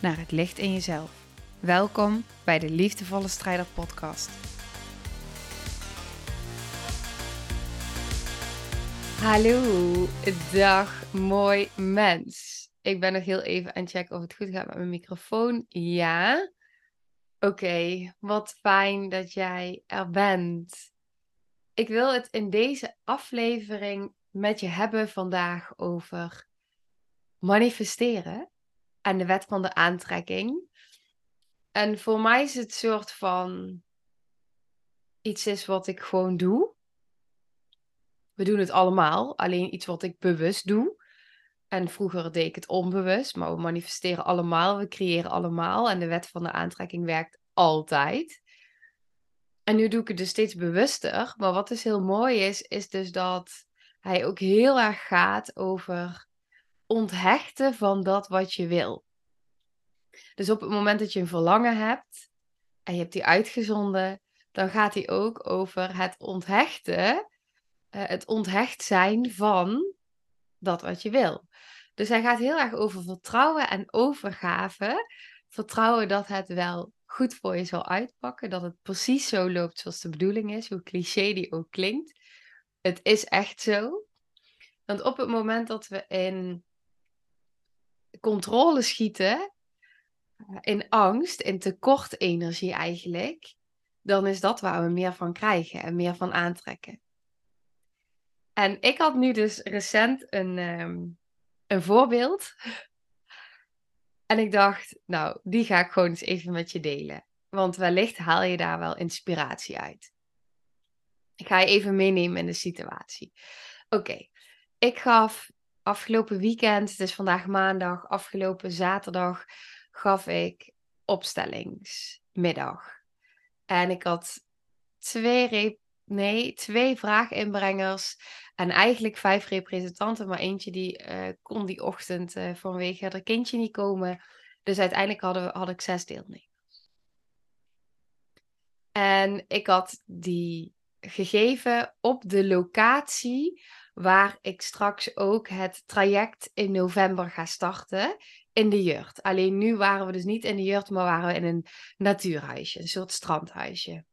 naar het licht in jezelf. Welkom bij de Liefdevolle Strijder Podcast. Hallo, dag mooi mens. Ik ben nog heel even aan het checken of het goed gaat met mijn microfoon. Ja. Oké, wat fijn dat jij er bent. Ik wil het in deze aflevering met je hebben vandaag over manifesteren en de wet van de aantrekking. En voor mij is het soort van iets is wat ik gewoon doe. We doen het allemaal, alleen iets wat ik bewust doe. En vroeger deed ik het onbewust, maar we manifesteren allemaal, we creëren allemaal. En de wet van de aantrekking werkt altijd. En nu doe ik het dus steeds bewuster. Maar wat dus heel mooi is, is dus dat hij ook heel erg gaat over onthechten van dat wat je wil. Dus op het moment dat je een verlangen hebt en je hebt die uitgezonden, dan gaat hij ook over het onthechten, uh, het onthecht zijn van dat wat je wil. Dus hij gaat heel erg over vertrouwen en overgave. Vertrouwen dat het wel goed voor je zal uitpakken, dat het precies zo loopt zoals de bedoeling is, hoe cliché die ook klinkt. Het is echt zo. Want op het moment dat we in controle schieten, in angst, in tekort energie eigenlijk, dan is dat waar we meer van krijgen en meer van aantrekken. En ik had nu dus recent een, ehm, een voorbeeld. En ik dacht, nou, die ga ik gewoon eens even met je delen. Want wellicht haal je daar wel inspiratie uit. Ik ga je even meenemen in de situatie. Oké, ik gaf afgelopen weekend, het is vandaag maandag, afgelopen zaterdag gaf ik opstellingsmiddag. En ik had twee, nee, twee vraaginbrengers en eigenlijk vijf representanten, maar eentje die uh, kon die ochtend uh, vanwege haar kindje niet komen. Dus uiteindelijk hadden we, had ik zes deelnemers. En ik had die gegeven op de locatie waar ik straks ook het traject in november ga starten in de jurt. Alleen nu waren we dus niet in de jurt, maar waren we in een natuurhuisje, een soort strandhuisje.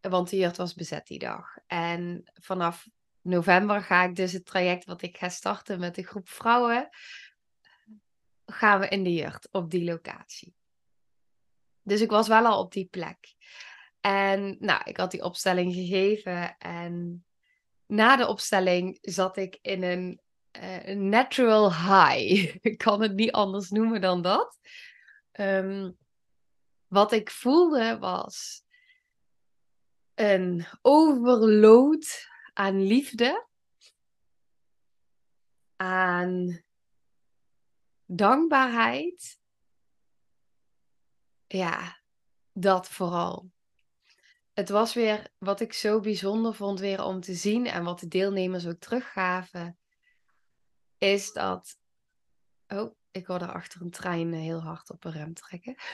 Want de jurt was bezet die dag. En vanaf november ga ik dus het traject wat ik ga starten met een groep vrouwen, gaan we in de jurt op die locatie. Dus ik was wel al op die plek. En nou, ik had die opstelling gegeven en na de opstelling zat ik in een uh, natural high. ik kan het niet anders noemen dan dat. Ehm, wat ik voelde was een overload aan liefde, aan dankbaarheid. Ja, dat vooral het was weer wat ik zo bijzonder vond weer om te zien en wat de deelnemers ook teruggaven, is dat. Oh, ik hoorde achter een trein heel hard op een rem trekken.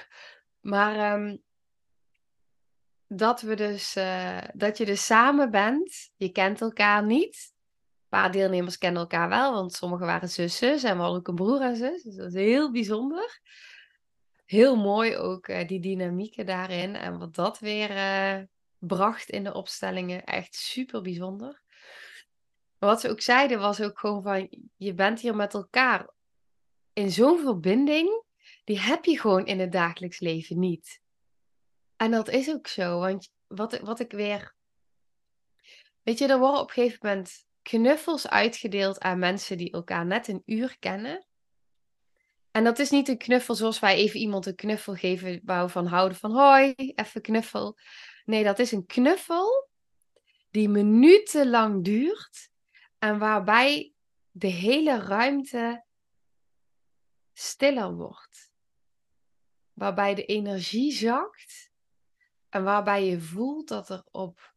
Maar ehm, dat we dus, uh, dat je dus samen bent, je kent elkaar niet. Een paar deelnemers kennen elkaar wel, want sommigen waren zussen en we hadden ook een broer en zus. Dus dat is heel bijzonder. Heel mooi ook uh, die dynamieken daarin en wat dat weer bracht in de opstellingen. Echt super bijzonder. Maar wat ze ook zeiden was ook gewoon van, je bent hier met elkaar in zo'n verbinding, die heb je gewoon in het dagelijks leven niet. En dat is ook zo, want wat, wat ik weer... Weet je, er worden op een gegeven moment knuffels uitgedeeld aan mensen die elkaar net een uur kennen. En dat is niet een knuffel zoals wij even iemand een knuffel geven waar van houden van hoi, even knuffel. Nee, dat is een knuffel die minutenlang duurt en waarbij de hele ruimte stiller wordt. waarbij de energie zakt en waarbij je voelt dat er op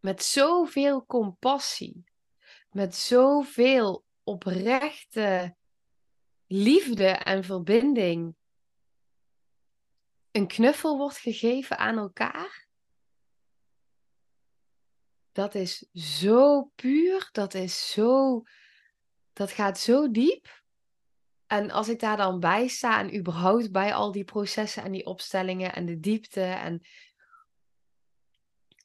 met zoveel compassie, met zoveel oprechte liefde en verbinding een knuffel wordt gegeven aan elkaar. Dat is zo puur, dat is zo, dat gaat zo diep. En als ik daar dan bij sta en überhaupt bij al die processen en die opstellingen en de diepte en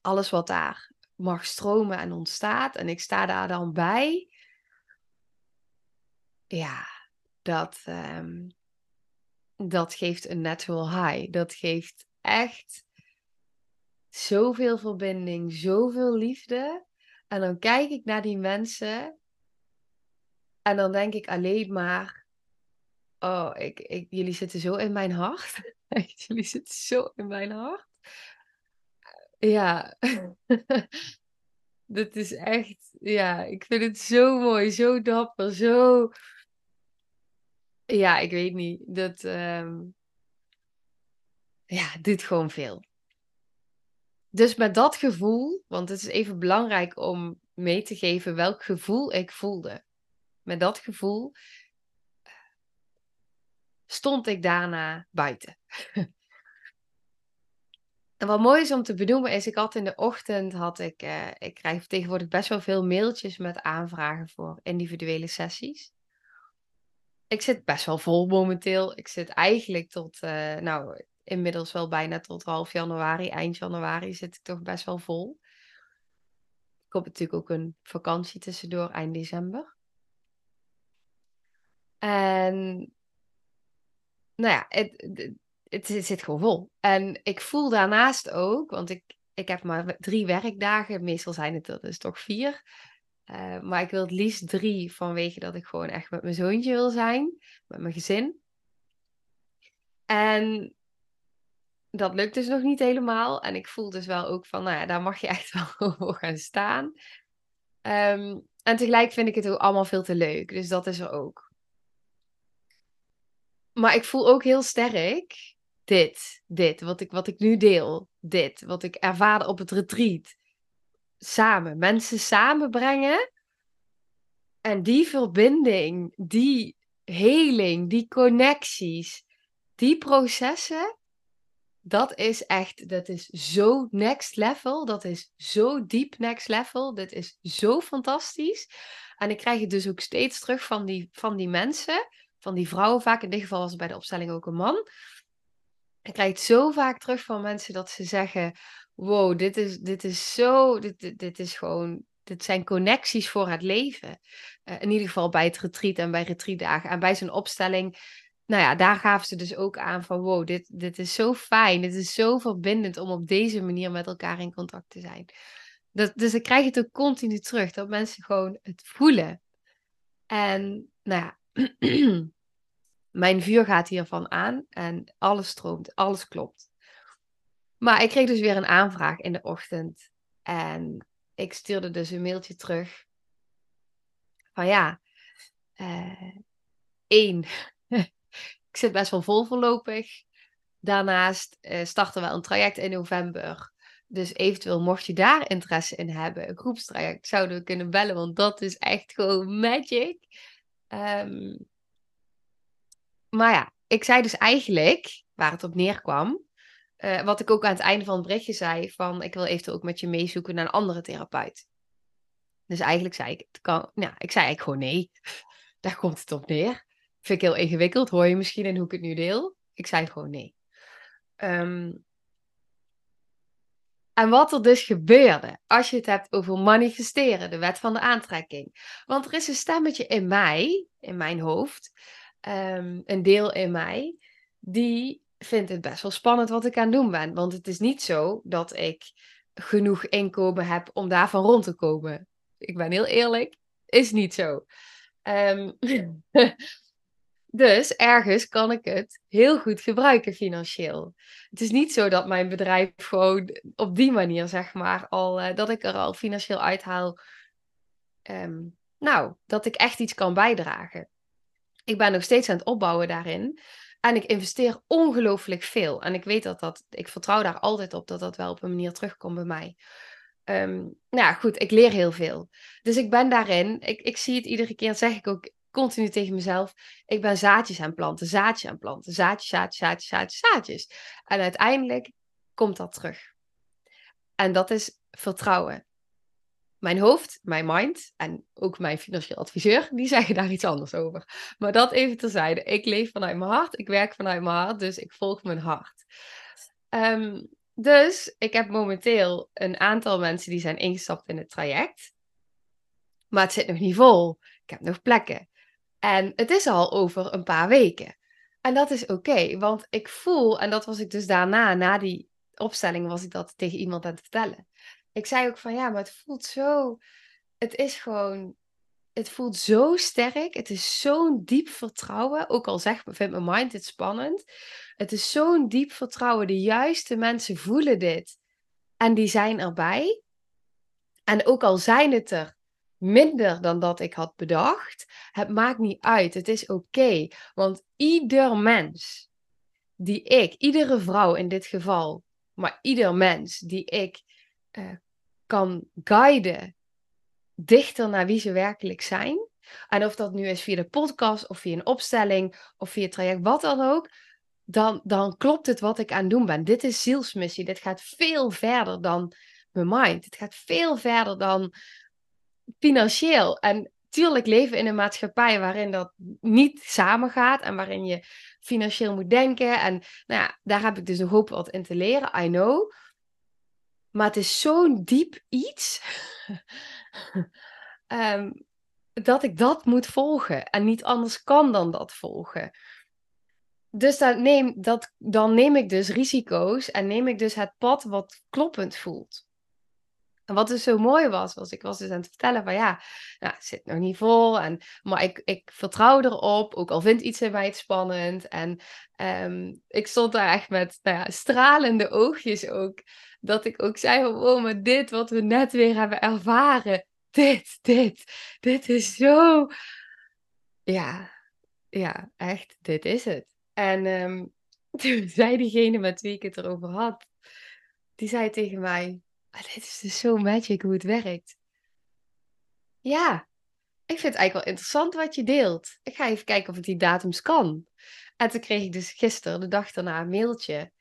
alles wat daar mag stromen en ontstaat en ik sta daar dan bij, ja, dat, um, dat geeft een natural high. Dat geeft echt zoveel verbinding, zoveel liefde. En dan kijk ik naar die mensen en dan denk ik alleen maar, oh, ik, ik, jullie zitten zo in mijn hart. jullie zitten zo in mijn hart. Ja, dat is echt, ja, ik vind het zo mooi, zo dapper, zo ja, ik weet niet. Dat um... ja, doet gewoon veel. Dus met dat gevoel, want het is even belangrijk om mee te geven welk gevoel ik voelde. Met dat gevoel stond ik daarna buiten. en wat mooi is om te benoemen is, ik had in de ochtend, had ik, uh, ik krijg tegenwoordig best wel veel mailtjes met aanvragen voor individuele sessies ik zit best wel vol momenteel. Ik zit eigenlijk tot, uh, nou, inmiddels wel bijna tot half januari, eind januari zit ik toch best wel vol. Ik heb natuurlijk ook een vakantie tussendoor, eind december. En, nou ja, het, het, het, zit gewoon vol. En ik voel daarnaast ook, want ik, ik heb maar drie werkdagen, meestal zijn het er dus toch vier. Uh, maar ik wil het liefst drie vanwege dat ik gewoon echt met mijn zoontje wil zijn, met mijn gezin. En dat lukt dus nog niet helemaal. En ik voel dus wel ook van, nou ja, daar mag je echt wel voor gaan staan. Um, en tegelijk vind ik het ook allemaal veel te leuk. Dus dat is er ook. Maar ik voel ook heel sterk dit, dit, wat ik, wat ik nu deel. Dit, wat ik ervaarde op het retreat samen. Mensen samenbrengen. En die verbinding, die heling, die connecties, die processen, dat is echt, dat is zo next level. Dat is zo diep next level. Dit is zo fantastisch. En ik krijg het dus ook steeds terug van die, van die mensen, van die vrouwen vaak. In dit geval was het bij de opstelling ook een man. Ik krijg het zo vaak terug van mensen dat ze zeggen: wow, dit is, dit is zo, dit, dit, is gewoon, dit zijn connecties voor het leven. Uh, in ieder geval bij het retreat en bij retreatdagen. En bij zo'n opstelling, nou ja, daar gaven ze dus ook aan van, wow, dit, dit is zo fijn, dit is zo verbindend om op deze manier met elkaar in contact te zijn. Dat, dus ik krijg het ook continu terug, dat mensen gewoon het voelen. En, nou ja, mijn vuur gaat hiervan aan en alles stroomt, alles klopt. Maar ik kreeg dus weer een aanvraag in de ochtend. En ik stuurde dus een mailtje terug. Van ja, uh, één, ik zit best wel vol voorlopig. Daarnaast uh, starten we een traject in november. Dus eventueel mocht je daar interesse in hebben, een groepstraject, zouden we kunnen bellen, want dat is echt gewoon magic. Um, maar ja, ik zei dus eigenlijk, waar het op neerkwam, uh, wat ik ook aan het einde van het berichtje zei, van ik wil eventueel ook met je meezoeken naar een andere therapeut. Dus eigenlijk zei ik, het kan, nou, ik zei eigenlijk gewoon nee. Daar komt het op neer. Vind ik heel ingewikkeld, hoor je misschien in hoe ik het nu deel. Ik zei gewoon nee. Um, en wat er dus gebeurde, als je het hebt over manifesteren, de wet van de aantrekking. Want er is een stemmetje in mij, in mijn hoofd, um, een deel in mij, die vind het best wel spannend wat ik aan het doen ben. Want het is niet zo dat ik genoeg inkomen heb om daarvan rond te komen. Ik ben heel eerlijk, is niet zo. Um, dus ergens kan ik het heel goed gebruiken financieel. Het is niet zo dat mijn bedrijf gewoon op die manier, zeg maar, al uh, dat ik er al financieel uithaal. Um, nou, dat ik echt iets kan bijdragen. Ik ben nog steeds aan het opbouwen daarin. En ik investeer ongelooflijk veel. En ik weet dat dat, ik vertrouw daar altijd op dat dat wel op een manier terugkomt bij mij. Um, nou ja, goed, ik leer heel veel. Dus ik ben daarin, ik, ik zie het iedere keer, zeg ik ook continu tegen mezelf, ik ben zaadjes aan planten, zaadjes aan planten, zaadjes, zaadjes, zaadjes, zaadjes, zaadjes. En uiteindelijk komt dat terug. En dat is vertrouwen. Mijn hoofd, mijn mind en ook mijn financieel adviseur, die zeggen daar iets anders over. Maar dat even terzijde. Ik leef vanuit mijn hart, ik werk vanuit mijn hart, dus ik volg mijn hart. Um, dus ik heb momenteel een aantal mensen die zijn ingestapt in het traject. Maar het zit nog niet vol. Ik heb nog plekken. En het is al over een paar weken. En dat is oké, want ik voel, en dat was ik dus daarna, na die opstelling, was ik dat tegen iemand aan het vertellen. Ik zei ook van ja, maar het voelt zo. Het is gewoon. Het voelt zo sterk. Het is zo'n diep vertrouwen. Ook al vindt mijn mind het spannend. Het is zo'n diep vertrouwen. De juiste mensen voelen dit. En die zijn erbij. En ook al zijn het er minder dan dat ik had bedacht, het maakt niet uit. Het is oké. want ieder mens die ik, iedere vrouw in dit geval, maar ieder mens die ik uh, kan guiden dichter naar wie ze werkelijk zijn. En of dat nu is via de podcast of via een opstelling of via het traject, wat dan ook dan, dan klopt het wat ik aan het doen ben. Dit is zielsmissie. Dit gaat veel verder dan mijn mind. Het gaat veel verder dan financieel. En tuurlijk leven in een maatschappij waarin dat niet samengaat en waarin je financieel moet denken. En nou ja, daar heb ik dus nog hoop wat in te leren. I know. Maar het is zo'n diep iets. um, dat ik dat moet volgen. En niet anders kan dan dat volgen dus dan neem, dat, dan neem ik dus risico's en neem ik dus het pad wat kloppend voelt. En wat dus zo mooi was, was ik was dus aan het vertellen van ja, nou, het zit nog niet vol. En, maar ik, ik vertrouw erop, ook al vindt iets in mij het spannend. En ehm, ik stond daar echt met nou ja, stralende oogjes ook. Dat ik ook zei van, oh, maar dit wat we net weer hebben ervaren. Dit, dit, dit is zo... Ja, ja, echt, dit is het. En um, toen zei diegene met wie ik het erover had, die zei tegen mij, ah, dit is dus zo magic hoe het werkt. Ja, ik vind het eigenlijk wel interessant wat je deelt. Ik ga even kijken of ik die datums kan. En toen kreeg ik dus gisteren, de dag daarna, een mailtje.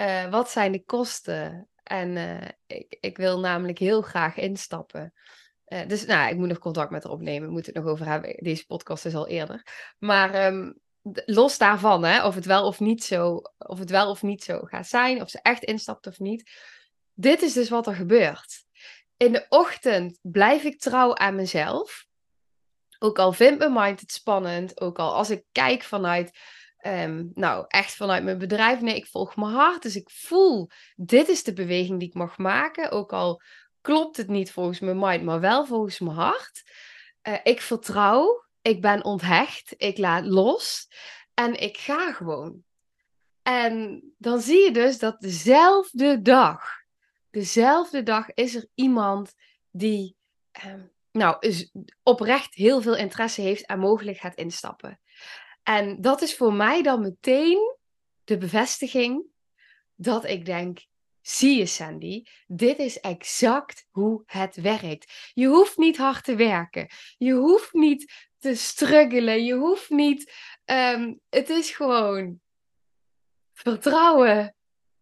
Uh, wat zijn de kosten? En uh, ik, ik wil namelijk heel graag instappen. Uh, dus nou, ik moet nog contact met haar opnemen. We moeten het nog over hebben. Deze podcast is al eerder. Maar um, los daarvan, hè, of het wel of niet zo, of het wel of niet zo gaat zijn, of ze echt instapt of niet. Dit is dus wat er gebeurt. In de ochtend blijf ik trouw aan mezelf. Ook al vindt mijn mind het spannend, ook al als ik kijk vanuit, um, nou echt vanuit mijn bedrijf, nee, ik volg mijn hart. Dus ik voel, dit is de beweging die ik mag maken. Ook al klopt het niet volgens mijn mind, maar wel volgens mijn hart. Uh, ik vertrouw, ik ben onthecht, ik laat los en ik ga gewoon. En dan zie je dus dat dezelfde dag, dezelfde dag is er iemand die eh, nou, is oprecht heel veel interesse heeft en mogelijk gaat instappen. En dat is voor mij dan meteen de bevestiging dat ik denk, zie je Sandy, dit is exact hoe het werkt. Je hoeft niet hard te werken. Je hoeft niet te struggelen. Je hoeft niet. Um, het is gewoon vertrouwen,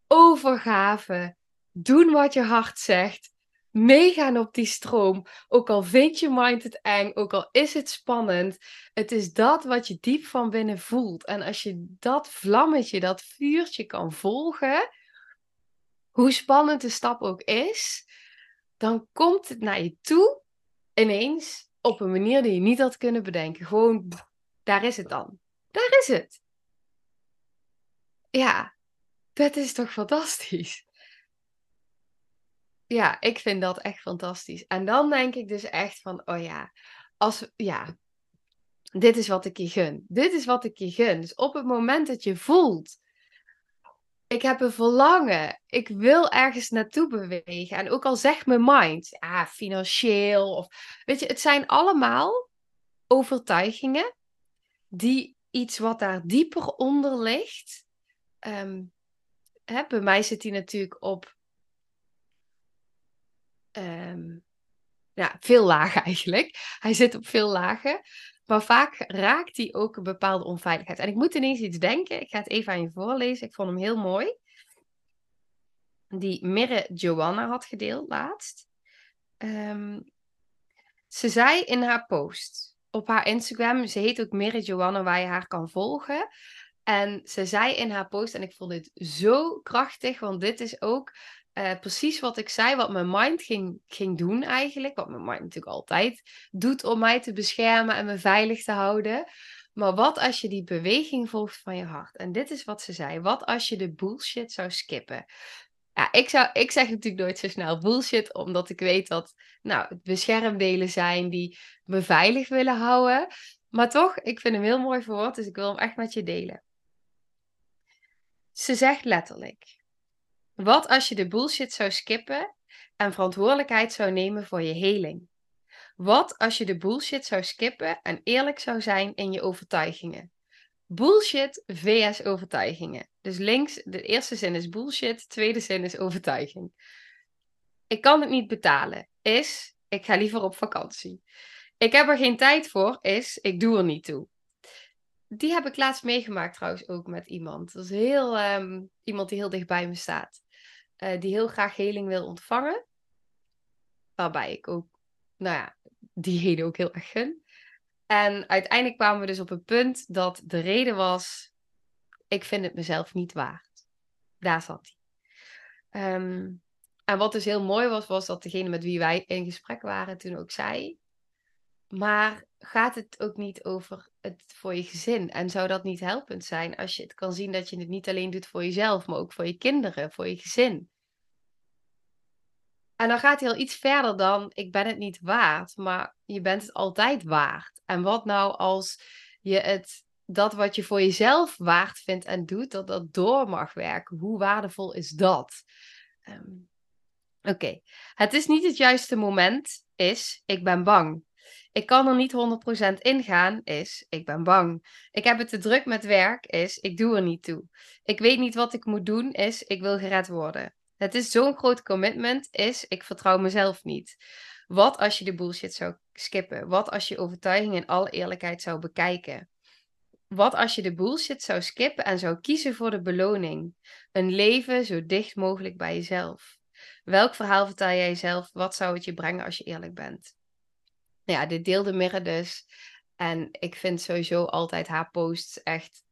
overgave, doen wat je hart zegt, meegaan op die stroom. Ook al vind je mind het eng, ook al is het spannend, het is dat wat je diep van binnen voelt. En als je dat vlammetje, dat vuurtje kan volgen, hoe spannend de stap ook is, dan komt het naar je toe ineens op een manier die je niet had kunnen bedenken. Gewoon, daar is het dan. Daar is het. Ja, dat is toch fantastisch? Ja, ik vind dat echt fantastisch. En dan denk ik dus echt van, oh ja, als, ja, dit is wat ik je gun. Dit is wat ik je gun. Dus op het moment dat je voelt ik heb een verlangen. Ik wil ergens naartoe bewegen. En ook al zegt mijn mind, ah, financieel of weet je, het zijn allemaal overtuigingen die iets wat daar dieper onder ligt. Ehm, hè, bij mij zit hij natuurlijk op ehm, ja, veel lagen eigenlijk. Hij zit op veel lagen. Maar vaak raakt hij ook een bepaalde onveiligheid. En ik moet ineens iets denken. Ik ga het even aan je voorlezen. Ik vond hem heel mooi. Die Mirre Joanna had gedeeld laatst. Ehm, ze zei in haar post op haar Instagram, ze heet ook Mirre Joanna, waar je haar kan volgen. En ze zei in haar post, en ik vond dit zo krachtig, want dit is ook uh, precies wat ik zei, wat mijn mind ging, ging doen eigenlijk. Wat mijn mind natuurlijk altijd doet om mij te beschermen en me veilig te houden. Maar wat als je die beweging volgt van je hart? En dit is wat ze zei. Wat als je de bullshit zou skippen? Ja, ik, zou, ik zeg natuurlijk nooit zo snel bullshit, omdat ik weet dat nou, het beschermdelen zijn die me veilig willen houden. Maar toch, ik vind hem heel mooi verwoord, dus ik wil hem echt met je delen. Ze zegt letterlijk: wat als je de bullshit zou skippen en verantwoordelijkheid zou nemen voor je heling? Wat als je de bullshit zou skippen en eerlijk zou zijn in je overtuigingen? Bullshit vs overtuigingen. Dus links, de eerste zin is bullshit, de tweede zin is overtuiging. Ik kan het niet betalen, is ik ga liever op vakantie. Ik heb er geen tijd voor, is ik doe er niet toe die heb ik laatst meegemaakt trouwens ook met iemand. Dat is heel, um, iemand die heel dicht bij me staat. Uh, die heel graag heling wil ontvangen. Waarbij ik ook, nou ja, diegene ook heel erg gun. En uiteindelijk kwamen we dus op een punt dat de reden was... Ik vind het mezelf niet waard. Daar zat hij. Um, en wat dus heel mooi was, was dat degene met wie wij in gesprek waren toen ook zei... Maar gaat het ook niet over het voor je gezin? En zou dat niet helpend zijn als je het kan zien dat je het niet alleen doet voor jezelf, maar ook voor je kinderen, voor je gezin? En dan gaat hij al iets verder dan ik ben het niet waard, maar je bent het altijd waard. En wat nou als je het, dat wat je voor jezelf waard vindt en doet, dat dat door mag werken? Hoe waardevol is dat? Um, Oké, het is niet het juiste moment, is ik ben bang. Ik kan er niet 100% ingaan, is ik ben bang. Ik heb het te druk met werk, is ik doe er niet toe. Ik weet niet wat ik moet doen, is ik wil gered worden. Het is zo'n groot commitment, is ik vertrouw mezelf niet. Wat als je de bullshit zou skippen? Wat als je overtuiging in alle eerlijkheid zou bekijken? Wat als je de bullshit zou skippen en zou kiezen voor de beloning? Een leven zo dicht mogelijk bij jezelf. Welk verhaal vertel jij jezelf? Wat zou het je brengen als je eerlijk bent? Ja, dit deelde Mirre dus. En ik vind sowieso altijd haar posts echt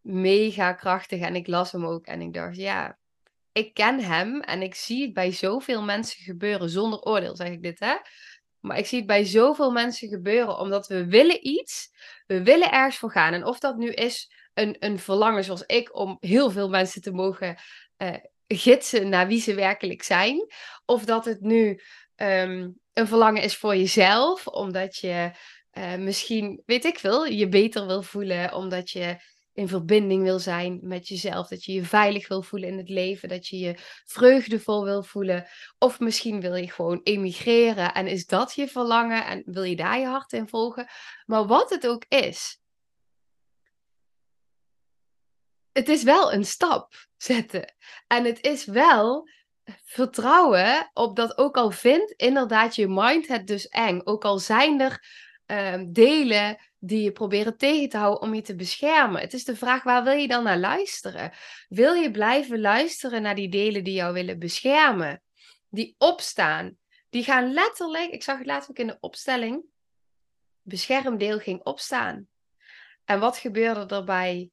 mega krachtig. En ik las hem ook en ik dacht, ja, ik ken hem en ik zie het bij zoveel mensen gebeuren. Zonder oordeel zeg ik dit, hè. Maar ik zie het bij zoveel mensen gebeuren, omdat we willen iets, we willen ergens voor gaan. En of dat nu is een, een verlangen zoals ik, om heel veel mensen te mogen uh, gidsen naar wie ze werkelijk zijn. Of dat het nu um, een verlangen is voor jezelf, omdat je uh, misschien, weet ik veel, je beter wil voelen, omdat je in verbinding wil zijn met jezelf, dat je je veilig wil voelen in het leven, dat je je vreugdevol wil voelen. Of misschien wil je gewoon emigreren en is dat je verlangen en wil je daar je hart in volgen. Maar wat het ook is, het is wel een stap zetten. En het is wel vertrouwen op dat ook al vindt inderdaad je mind het dus eng. Ook al zijn er ehm, delen die je proberen tegen te houden om je te beschermen. Het is de vraag, waar wil je dan naar luisteren? Wil je blijven luisteren naar die delen die jou willen beschermen? Die opstaan. Die gaan letterlijk, ik zag het laatst ook in de opstelling, beschermdeel ging opstaan. En wat gebeurde er bij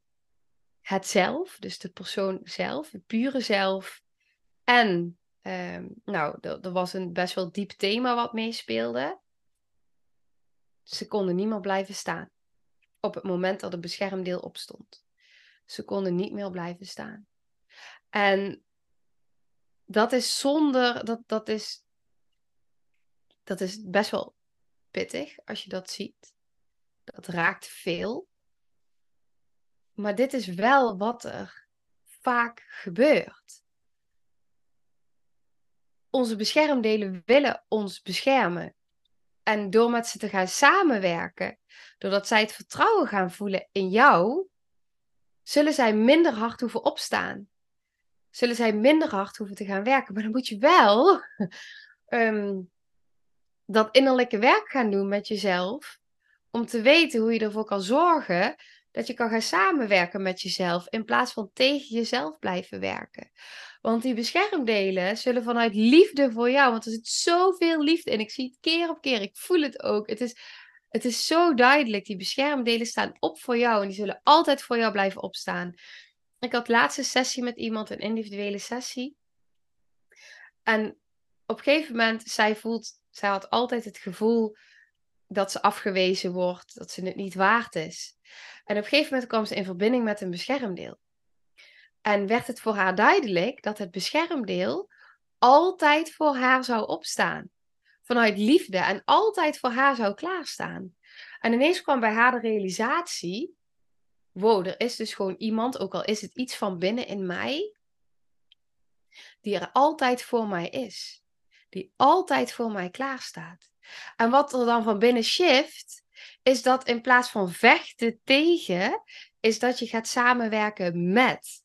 het zelf, dus de persoon zelf, het pure zelf, en um, nou, er was een best wel diep thema wat meespeelde. Ze konden niet meer blijven staan. Op het moment dat het beschermdeel opstond. Ze konden niet meer blijven staan. En dat is zonder, dat, dat, is, dat is best wel pittig als je dat ziet. Dat raakt veel. Maar dit is wel wat er vaak gebeurt onze beschermdelen willen ons beschermen. En door met ze te gaan samenwerken, doordat zij het vertrouwen gaan voelen in jou, zullen zij minder hard hoeven opstaan. Zullen zij minder hard hoeven te gaan werken. Maar dan moet je wel ehm, dat innerlijke werk gaan doen met jezelf. Om te weten hoe je ervoor kan zorgen dat je kan gaan samenwerken met jezelf. In plaats van tegen jezelf blijven werken. Want die beschermdelen zullen vanuit liefde voor jou. Want er zit zoveel liefde in. Ik zie het keer op keer. Ik voel het ook. Het is, het is zo duidelijk. Die beschermdelen staan op voor jou. En die zullen altijd voor jou blijven opstaan. Ik had laatste sessie met iemand, een individuele sessie. En op een gegeven moment, zij voelt, zij had altijd het gevoel dat ze afgewezen wordt, dat ze het niet waard is. En op een gegeven moment kwam ze in verbinding met een beschermdeel. En werd het voor haar duidelijk dat het beschermdeel altijd voor haar zou opstaan. Vanuit liefde en altijd voor haar zou klaarstaan. En ineens kwam bij haar de realisatie: wow, er is dus gewoon iemand, ook al is het iets van binnen in mij, die er altijd voor mij is. Die altijd voor mij klaarstaat. En wat er dan van binnen shift, is dat in plaats van vechten tegen, is dat je gaat samenwerken met.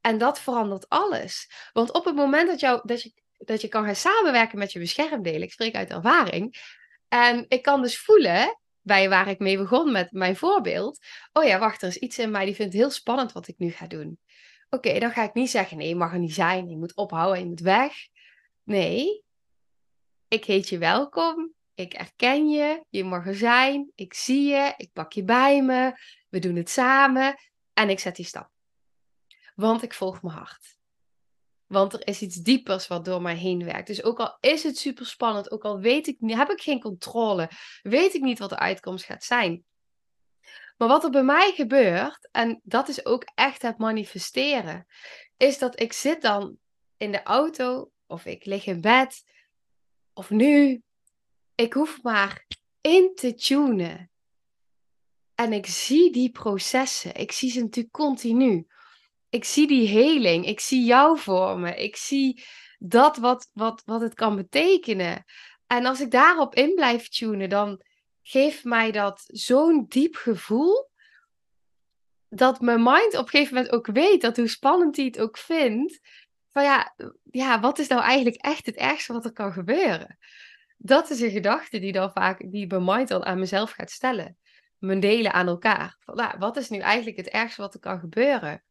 En dat verandert alles. Want op het moment dat, jou, dat, je, dat je kan gaan samenwerken met je beschermdelen, ik spreek uit ervaring, en ik kan dus voelen, bij waar ik mee begon met mijn voorbeeld, oh ja, wacht, er is iets in mij die vindt heel spannend wat ik nu ga doen. Oké, dan ga ik niet zeggen, nee, je mag er niet zijn, je moet ophouden, je moet weg. Nee, ik heet je welkom, ik erken je, je mag er zijn, ik zie je, ik pak je bij me, we doen het samen en ik zet die stap. Want ik volg mijn hart. Want er is iets diepers wat door mij heen werkt. Dus ook al is het super spannend, ook al weet ik, heb ik geen controle, weet ik niet wat de uitkomst gaat zijn. Maar wat er bij mij gebeurt, en dat is ook echt het manifesteren, is dat ik zit dan in de auto of ik lig in bed of nu. Ik hoef maar in te tunen. En ik zie die processen. Ik zie ze natuurlijk continu ik zie die heling. Ik zie jou voor me. Ik zie dat wat, wat, wat het kan betekenen. En als ik daarop in blijf tunen, dan geeft mij dat zo'n diep gevoel. Dat mijn mind op een gegeven moment ook weet dat hoe spannend hij het ook vindt. Van ja, ja, wat is nou eigenlijk echt het ergste wat er kan gebeuren? Dat is een gedachte die dan vaak, die mind dan aan mezelf gaat stellen. Mijn delen aan elkaar. Nou, wat is nu eigenlijk het ergste wat er kan gebeuren?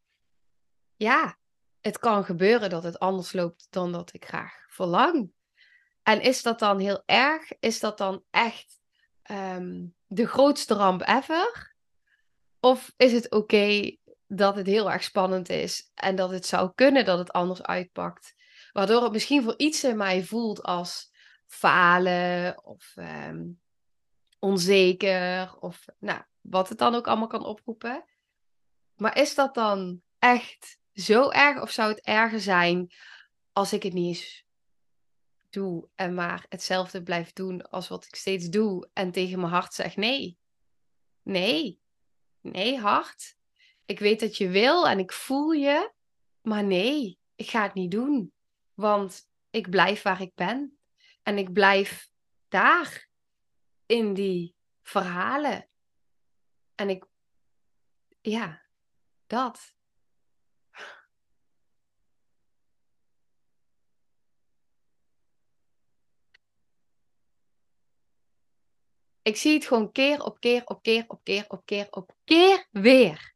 ja, het kan gebeuren dat het anders loopt dan dat ik graag verlang. En is dat dan heel erg? Is dat dan echt ehm, de grootste ramp ever? Of is het oké dat het heel erg spannend is en dat het zou kunnen dat het anders uitpakt? Waardoor het misschien voor iets in mij voelt als falen of ehm, onzeker of nou, wat het dan ook allemaal kan oproepen. Maar is dat dan echt zo erg of zou het erger zijn als ik het niet eens doe en maar hetzelfde blijf doen als wat ik steeds doe en tegen mijn hart zeg nee. Nee. Nee, hart. Ik weet dat je wil en ik voel je, maar nee, ik ga het niet doen. Want ik blijf waar ik ben. En ik blijf daar in die verhalen. En ik, ja, dat. Ik zie het gewoon keer op keer op keer op keer op keer op keer weer.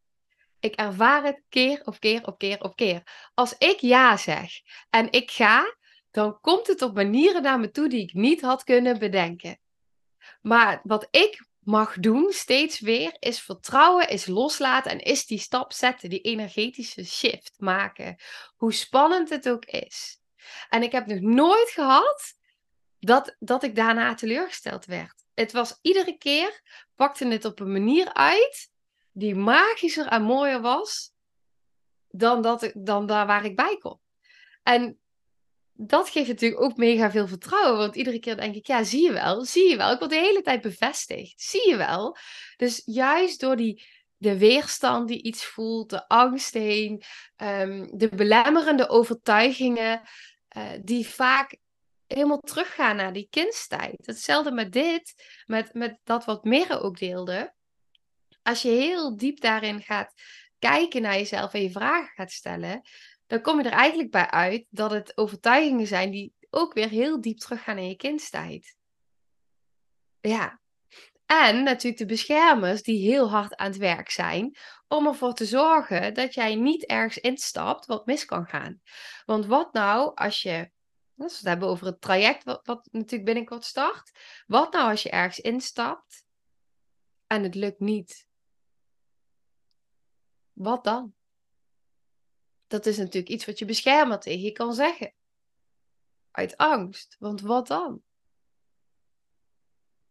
Ik ervaar het keer op keer op keer op keer. Als ik ja zeg en ik ga, dan komt het op manieren naar me toe die ik niet had kunnen bedenken. Maar wat ik mag doen, steeds weer, is vertrouwen, is loslaten en is die stap zetten, die energetische shift maken. Hoe spannend het ook is. En ik heb nog nooit gehad dat, dat ik daarna teleurgesteld werd het was iedere keer, pakte het op een manier uit die magischer en mooier was dan, dat dan daar waar ik bij kom. En dat geeft natuurlijk ook mega veel vertrouwen. Want iedere keer denk ik, ja, zie je wel, zie je wel. Ik word de hele tijd bevestigd. Zie je wel. Dus juist door die, de weerstand die iets voelt, de angst heen, ehm, de belemmerende overtuigingen, uh, die vaak helemaal teruggaan naar die kindstijd. Hetzelfde met dit, met, met dat wat Merre ook deelde. Als je heel diep daarin gaat kijken naar jezelf en je vragen gaat stellen, dan kom je er eigenlijk bij uit dat het overtuigingen zijn die ook weer heel diep teruggaan in je kindstijd. Ja. En natuurlijk de beschermers die heel hard aan het werk zijn om ervoor te zorgen dat jij niet ergens instapt wat mis kan gaan. Want wat nou als je, als we het hebben over het traject wat, wat natuurlijk binnenkort start, wat nou als je ergens instapt en het lukt niet? Wat dan? Dat is natuurlijk iets wat je beschermer tegen je kan zeggen. Uit angst. Want wat dan?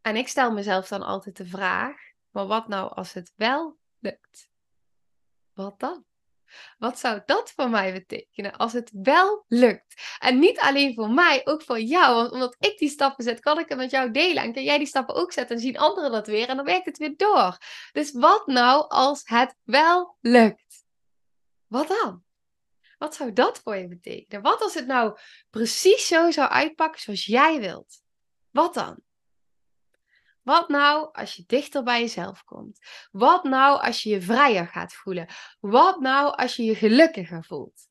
En ik stel mezelf dan altijd de vraag: maar wat nou als het wel lukt? Wat dan? Wat zou dat voor mij betekenen als het wel lukt? En niet alleen voor mij, ook voor jou. Want omdat ik die stappen zet, kan ik het met jou delen. En kan jij die stappen ook zetten en zien anderen dat weer. En dan werkt het weer door. Dus wat nou als het wel lukt? Wat dan? Wat zou dat voor je betekenen? Wat als het nou precies zo zou uitpakken zoals jij wilt? Wat dan? Wat nou als je dichter bij jezelf komt? Wat nou als je je vrijer gaat voelen? Wat nou als je je gelukkiger voelt?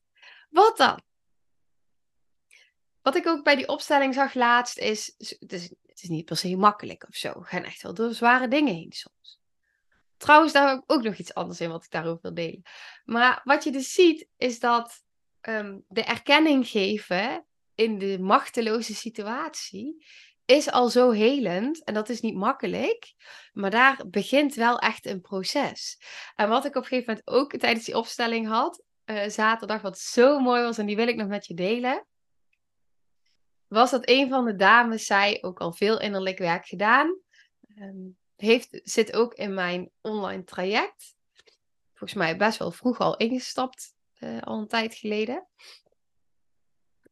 Wat dan? Wat ik ook bij die opstelling zag laatst is, het is, het is niet per se makkelijk of zo. We gaan echt wel door zware dingen heen soms. Trouwens, daar heb ik ook nog iets anders in wat ik daarover wil delen. Maar wat je dus ziet, is dat um, de erkenning geven in de machteloze situatie is al zo helend. En dat is niet makkelijk. Maar daar begint wel echt een proces. En wat ik op een gegeven moment ook tijdens die opstelling had, uh, zaterdag, wat zo mooi was, en die wil ik nog met je delen. Was dat een van de dames zei, ook al veel innerlijk werk gedaan. Um, heeft, zit ook in mijn online traject. Volgens mij best wel vroeg al ingestapt, uh, al een tijd geleden.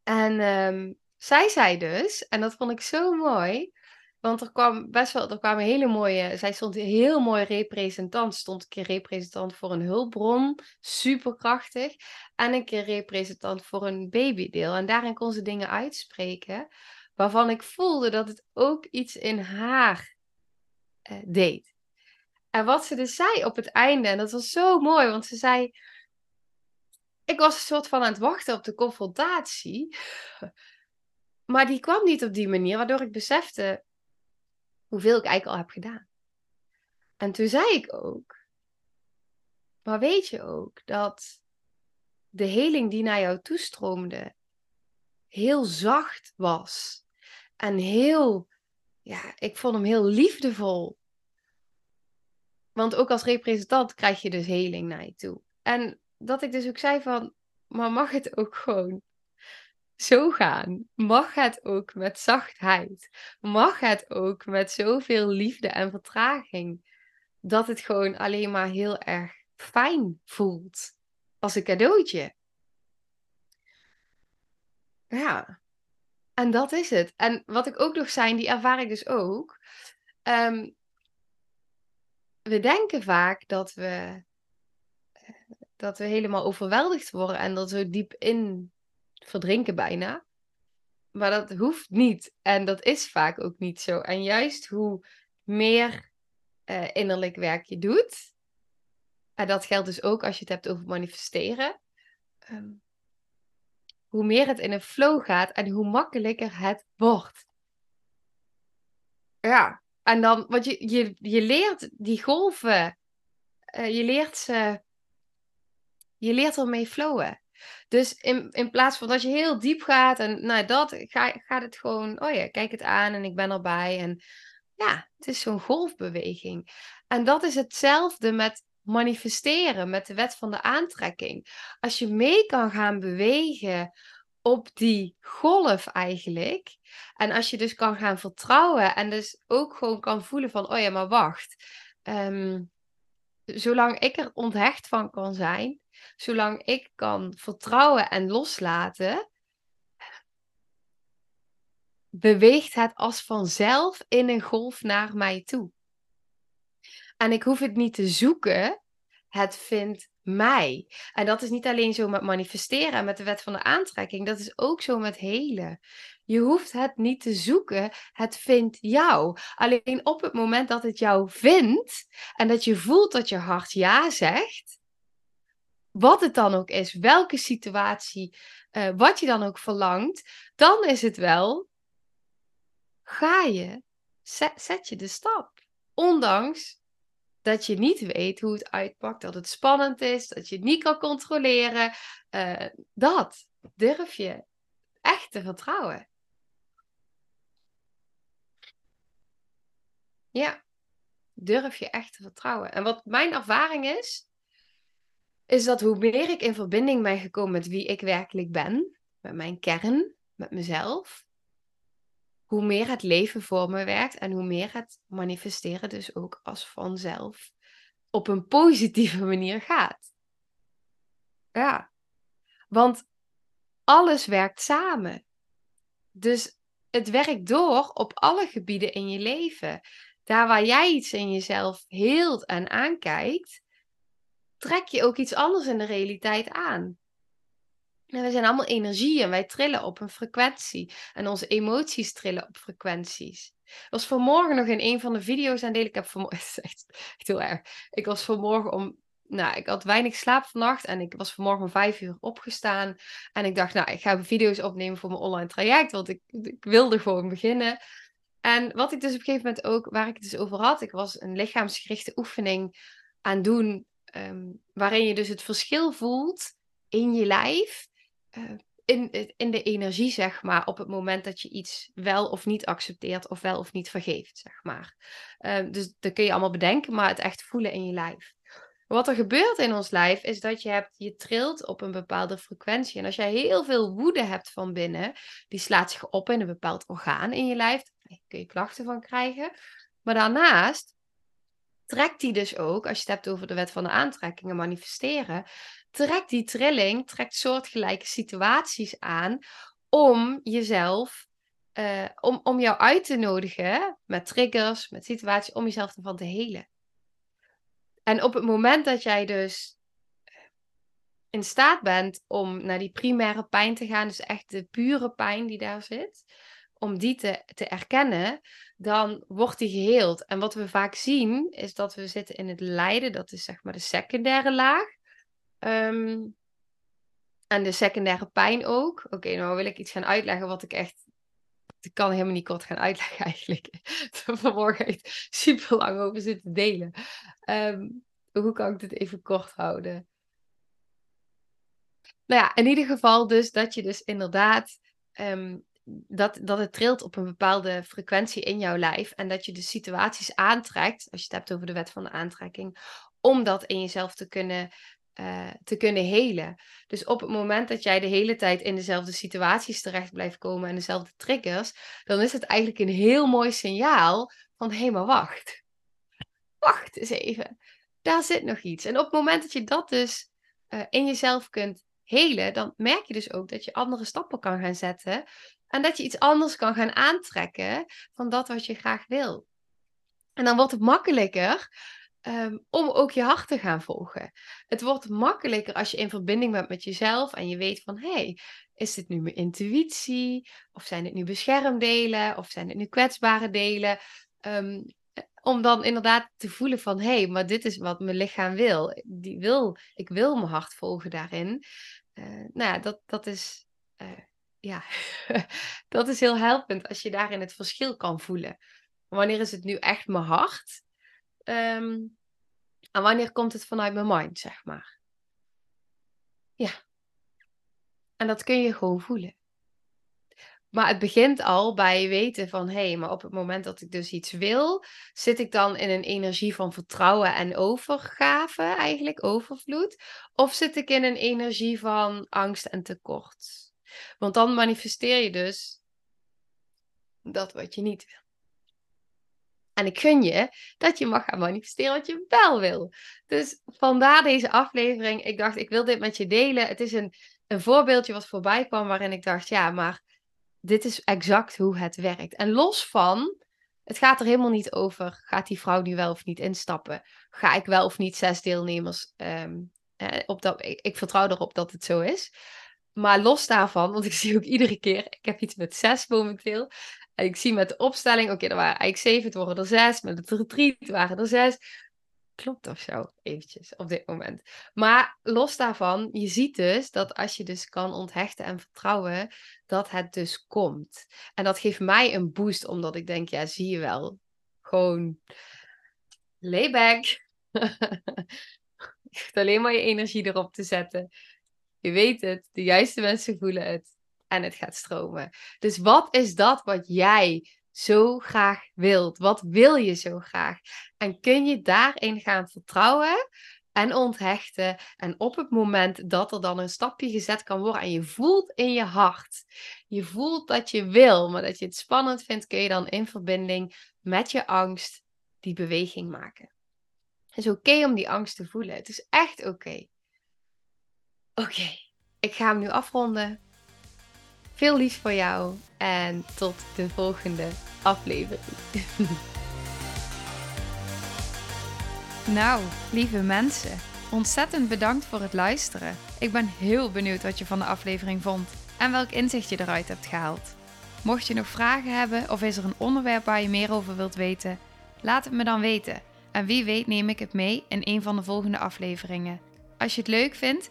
En um, zij zei dus, en dat vond ik zo mooi, want er kwam best wel, er kwamen hele mooie, zij stond een heel mooi representant, stond een keer representant voor een hulpbron, superkrachtig, en een keer representant voor een babydeel. En daarin kon ze dingen uitspreken waarvan ik voelde dat het ook iets in haar uh, deed. En wat ze dus zei op het einde, en dat was zo mooi, want ze zei: Ik was een soort van aan het wachten op de confrontatie. Maar die kwam niet op die manier, waardoor ik besefte hoeveel ik eigenlijk al heb gedaan. En toen zei ik ook: Maar weet je ook dat de heling die naar jou toestroomde heel zacht was en heel ja, ik vond hem heel liefdevol. Want ook als representant krijg je dus heling naar je toe. En dat ik dus ook zei van, maar mag het ook gewoon zo gaan? Mag het ook met zachtheid? Mag het ook met zoveel liefde en vertraging? Dat het gewoon alleen maar heel erg fijn voelt. Als een cadeautje. Ja, en dat is het. En wat ik ook nog zei, die ervaar ik dus ook. Ehm, we denken vaak dat we, dat we helemaal overweldigd worden en dat we diep in verdrinken bijna. Maar dat hoeft niet. En dat is vaak ook niet zo. En juist hoe meer uh, innerlijk werk je doet, en dat geldt dus ook als je het hebt over manifesteren, ehm, hoe meer het in een flow gaat en hoe makkelijker het wordt. Ja, en dan, want je, je, je leert die golven, uh, je leert ze, je leert ermee flowen. Dus in, in plaats van dat je heel diep gaat en nou dat, ga, gaat het gewoon, oh ja, kijk het aan en ik ben erbij. En ja, het is zo'n golfbeweging. En dat is hetzelfde met manifesteren met de wet van de aantrekking. Als je mee kan gaan bewegen op die golf eigenlijk. En als je dus kan gaan vertrouwen en dus ook gewoon kan voelen van, oh ja, maar wacht. Um, zolang ik er onthecht van kan zijn, zolang ik kan vertrouwen en loslaten, beweegt het als vanzelf in een golf naar mij toe. En ik hoef het niet te zoeken. het vindt mij. En dat is niet alleen zo met manifesteren en met de wet van de aantrekking, dat is ook zo met helen. Je hoeft het niet te zoeken, het vindt jou. Alleen op het moment dat het jou vindt en dat je voelt dat je hart ja zegt, wat het dan ook is, welke situatie, uh, wat je dan ook verlangt, dan is het wel, ga je, zet, zet je de stap. Ondanks dat je niet weet hoe het uitpakt, dat het spannend is, dat je het niet kan controleren. Uh, dat durf je echt te vertrouwen. Ja, durf je echt te vertrouwen. En wat mijn ervaring is, is dat hoe meer ik in verbinding ben gekomen met wie ik werkelijk ben, met mijn kern, met mezelf, hoe meer het leven voor me werkt en hoe meer het manifesteren dus ook als vanzelf op een positieve manier gaat. Ja, want alles werkt samen. Dus het werkt door op alle gebieden in je leven. Daar waar jij iets in jezelf heelt en aankijkt, trek je ook iets anders in de realiteit aan. En we zijn allemaal energie en wij trillen op een frequentie. En onze emoties trillen op frequenties. Ik was vanmorgen nog in een van de video's aan deel. Ik heb vanmorgen. Het is echt, heel erg. Ik was vanmorgen om. Nou, ik had weinig slaap vannacht en ik was vanmorgen om vijf uur opgestaan. En ik dacht, nou, ik ga video's opnemen voor mijn online traject, want ik, ik wilde gewoon beginnen. En wat ik dus op een gegeven moment ook, waar ik het dus over had, ik was een lichaamsgerichte oefening aan doen, ehm, waarin je dus het verschil voelt in je lijf uh, in, in de energie, zeg maar, op het moment dat je iets wel of niet accepteert of wel of niet vergeeft, zeg maar. Uh, dus dat kun je allemaal bedenken, maar het echt voelen in je lijf. Wat er gebeurt in ons lijf is dat je, hebt, je trilt op een bepaalde frequentie. En als jij heel veel woede hebt van binnen, die slaat zich op in een bepaald orgaan in je lijf. Daar kun je klachten van krijgen. Maar daarnaast trekt die dus ook, als je het hebt over de wet van de aantrekking en manifesteren, trekt die trilling, trekt soortgelijke situaties aan om jezelf, uh, om, om jou uit te nodigen met triggers, met situaties, om jezelf ervan te helen. En op het moment dat jij dus eh, in staat bent om naar die primaire pijn te gaan, dus echt de pure pijn die daar zit, om die te, te erkennen, dan wordt die geheeld. En wat we vaak zien, is dat we zitten in het lijden, dat is zeg maar de secundaire laag. Ehm, en de secundaire pijn ook. Oké, nou wil ik iets gaan uitleggen wat ik echt. Ik kan helemaal niet kort gaan uitleggen eigenlijk. Vanmorgen echt super lang over zitten delen. Ehm, hoe kan ik dit even kort houden? Nou ja, in ieder geval dus dat je dus inderdaad ehm, dat, dat het trilt op een bepaalde frequentie in jouw lijf. En dat je de situaties aantrekt, als je het hebt over de wet van de aantrekking, om dat in jezelf te kunnen, uh, te kunnen helen. Dus op het moment dat jij de hele tijd in dezelfde situaties terecht blijft komen en dezelfde triggers, dan is het eigenlijk een heel mooi signaal van hé, maar wacht. Wacht eens even. Daar zit nog iets. En op het moment dat je dat dus uh, in jezelf kunt helen, dan merk je dus ook dat je andere stappen kan gaan zetten en dat je iets anders kan gaan aantrekken van dat wat je graag wil. En dan wordt het makkelijker um, om ook je hart te gaan volgen. Het wordt makkelijker als je in verbinding bent met jezelf en je weet van hé, hey, is dit nu mijn intuïtie? Of zijn het nu beschermdelen? Of zijn het nu kwetsbare delen? Um, om dan inderdaad te voelen van hé, hey, maar dit is wat mijn lichaam wil. Die wil. Ik wil mijn hart volgen daarin. Uh, nou ja, dat, dat is. Uh, ja, dat is heel helpend als je daarin het verschil kan voelen. Wanneer is het nu echt mijn hart? Um, en wanneer komt het vanuit mijn mind, zeg maar? Ja. En dat kun je gewoon voelen. Maar het begint al bij weten van hé, hey, maar op het moment dat ik dus iets wil, zit ik dan in een energie van vertrouwen en overgave, eigenlijk overvloed? Of zit ik in een energie van angst en tekort? Want dan manifesteer je dus dat wat je niet wil. En ik gun je dat je mag gaan manifesteren wat je wel wil. Dus vandaar deze aflevering. Ik dacht, ik wil dit met je delen. Het is een, een voorbeeldje wat voorbij kwam waarin ik dacht, ja, maar dit is exact hoe het werkt. En los van, het gaat er helemaal niet over, gaat die vrouw nu wel of niet instappen? ga ik wel of niet zes deelnemers ehm, op dat. Ik, ik, vertrouw erop dat het zo is. Maar los daarvan, want ik zie ook iedere keer, ik heb iets met zes momenteel. En ik zie met de opstelling, oké, er waren eigenlijk zeven, het worden er zes. Met het retreat waren er zes. Klopt of zo, eventjes, op dit moment. Maar los daarvan, je ziet dus dat als je dus kan onthechten en vertrouwen, dat het dus komt. En dat geeft mij een boost, omdat ik denk, ja, zie je wel. Gewoon lay back. je hoeft alleen maar je energie erop te zetten. Je weet het, de juiste mensen voelen het en het gaat stromen. Dus wat is dat wat jij zo graag wilt? Wat wil je zo graag? En kun je daarin gaan vertrouwen en onthechten? En op het moment dat er dan een stapje gezet kan worden en je voelt in je hart, je voelt dat je wil, maar dat je het spannend vindt, kun je dan in verbinding met je angst die beweging maken. Het is oké om die angst te voelen. Het is echt oké. Oké, ik ga hem nu afronden. Veel liefs voor jou en tot de volgende aflevering. Nou, lieve mensen, ontzettend bedankt voor het luisteren. Ik ben heel benieuwd wat je van de aflevering vond en welk inzicht je eruit hebt gehaald. Mocht je nog vragen hebben of is er een onderwerp waar je meer over wilt weten, laat het me dan weten. En wie weet neem ik het mee in een van de volgende afleveringen. Als je het leuk vindt,